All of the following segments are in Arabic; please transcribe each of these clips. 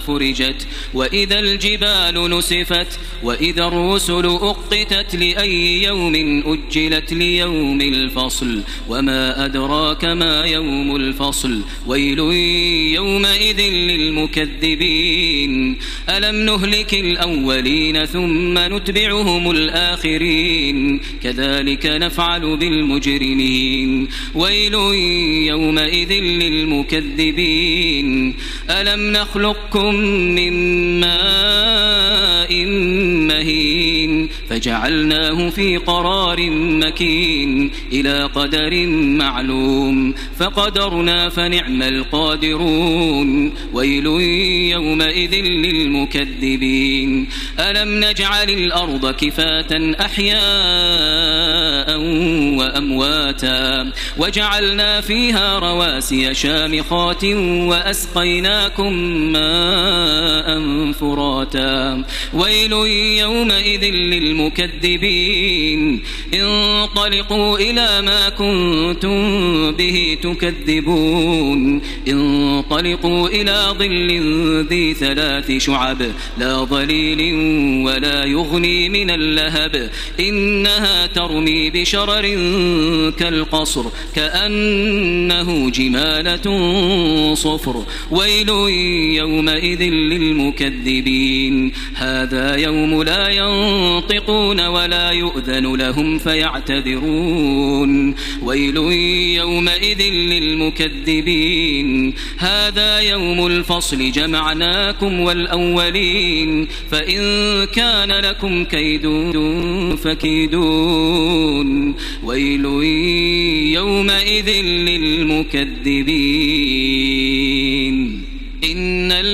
فرجت وإذا الجبال نسفت وإذا الرسل أقتت لأي يوم أجلت ليوم الفصل وما أدراك ما يوم الفصل ويل يومئذ للمكذبين. ألم نهلك الأولين ثم نتبعهم الآخرين؟ كذلك نفعل بالمجرمين. ويل يومئذ للمكذبين. ألم نخلقكم من ماء فجعلناه في قرار مكين إلى قدر معلوم فقدرنا فنعم القادرون ويل يومئذ للمكذبين. ألم نجعل الأرض كفاة أحياء وأمواتا وجعلنا فيها رواسي شامخات وأسقيناكم ماء فراتا. ويل يومئذ للمكذبين انطلقوا إلى ما كنتم به تكذبون. انطلقوا إلى ظل ذي ثلاث شعب لا ظليل ولا يغني من اللهب. إنها ترمي بشرر كالقصر كأنه جمالة صفر. ويل يومئذ للمكذبين. هذا يوم لا ينطقون ولا يؤذن لهم فيعتذرون. ويل يومئذ للمكذبين. هذا يوم الفصل جمعناكم والأولين. فإن كان لكم كيد فكيدون. ويل يومئذ للمكذبين.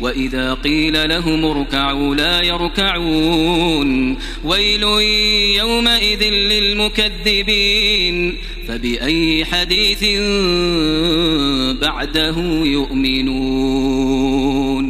وإذا قيل لهم اركعوا لا يركعون. ويل يومئذ للمكذبين. فبأي حديث بعده يؤمنون.